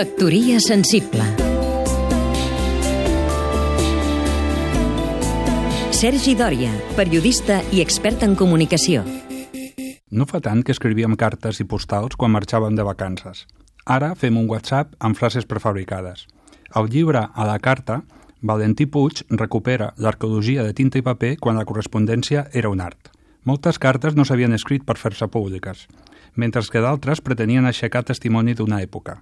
Factoria sensible Sergi Dòria, periodista i expert en comunicació. No fa tant que escrivíem cartes i postals quan marxàvem de vacances. Ara fem un WhatsApp amb frases prefabricades. Al llibre A la carta, Valentí Puig recupera l'arqueologia de tinta i paper quan la correspondència era un art. Moltes cartes no s'havien escrit per fer-se públiques, mentre que d'altres pretenien aixecar testimoni d'una època.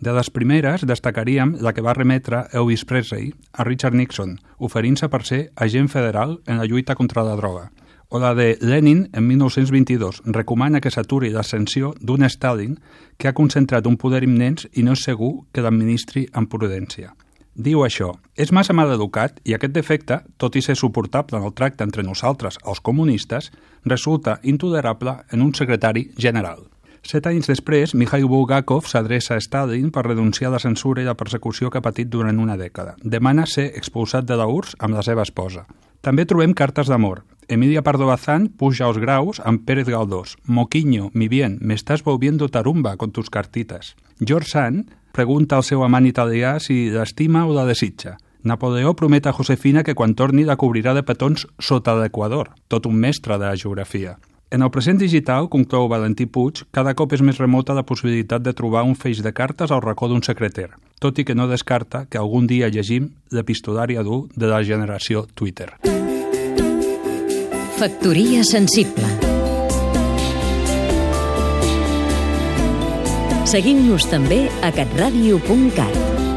De les primeres destacaríem la que va remetre Elvis Presley a Richard Nixon, oferint-se per ser agent federal en la lluita contra la droga, o la de Lenin en 1922 recomana que s'aturi l'ascensió d'un Stalin que ha concentrat un poder immens i no és segur que l'administri amb prudència. Diu això, és massa mal educat i aquest defecte, tot i ser suportable en el tracte entre nosaltres, els comunistes, resulta intolerable en un secretari general. Set anys després, Mikhail Bulgakov s'adreça a Stalin per renunciar a la censura i la persecució que ha patit durant una dècada. Demana ser expulsat de la URSS amb la seva esposa. També trobem cartes d'amor. Emilia Pardo Bazán puja als graus amb Pérez Galdós. Moquiño, mi bien, me estás volviendo tarumba con tus cartitas. George Sand pregunta al seu amant italià si l'estima o la desitja. Napoleó promet a Josefina que quan torni la cobrirà de petons sota l'Equador, tot un mestre de la geografia. En el present digital, conclou Valentí Puig, cada cop és més remota la possibilitat de trobar un feix de cartes al racó d'un secreter, tot i que no descarta que algun dia llegim l'epistolari adult de la generació Twitter. Factoria sensible Seguim-nos també a catradio.cat